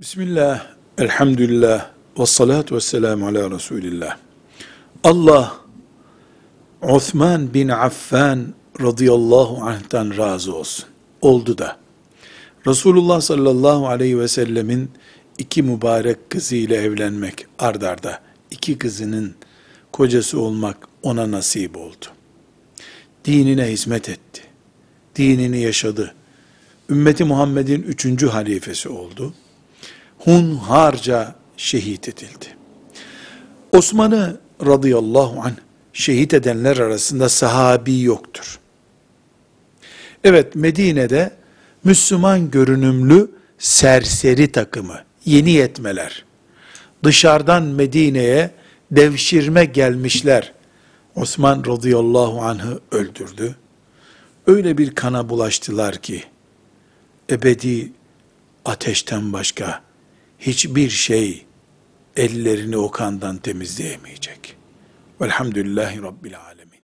Bismillah, elhamdülillah, ve salatu ve selamu ala Resulillah. Allah, Osman bin Affan radıyallahu anh'tan razı olsun. Oldu da. Resulullah sallallahu aleyhi ve sellemin iki mübarek kızıyla evlenmek ardarda. iki kızının kocası olmak ona nasip oldu. Dinine hizmet etti. Dinini yaşadı. Ümmeti Muhammed'in üçüncü halifesi oldu hunharca şehit edildi. Osman'ı radıyallahu anh şehit edenler arasında sahabi yoktur. Evet Medine'de Müslüman görünümlü serseri takımı, yeni yetmeler, dışarıdan Medine'ye devşirme gelmişler. Osman radıyallahu anh'ı öldürdü. Öyle bir kana bulaştılar ki, ebedi ateşten başka hiçbir şey ellerini o kandan temizleyemeyecek. Velhamdülillahi Rabbil Alemin.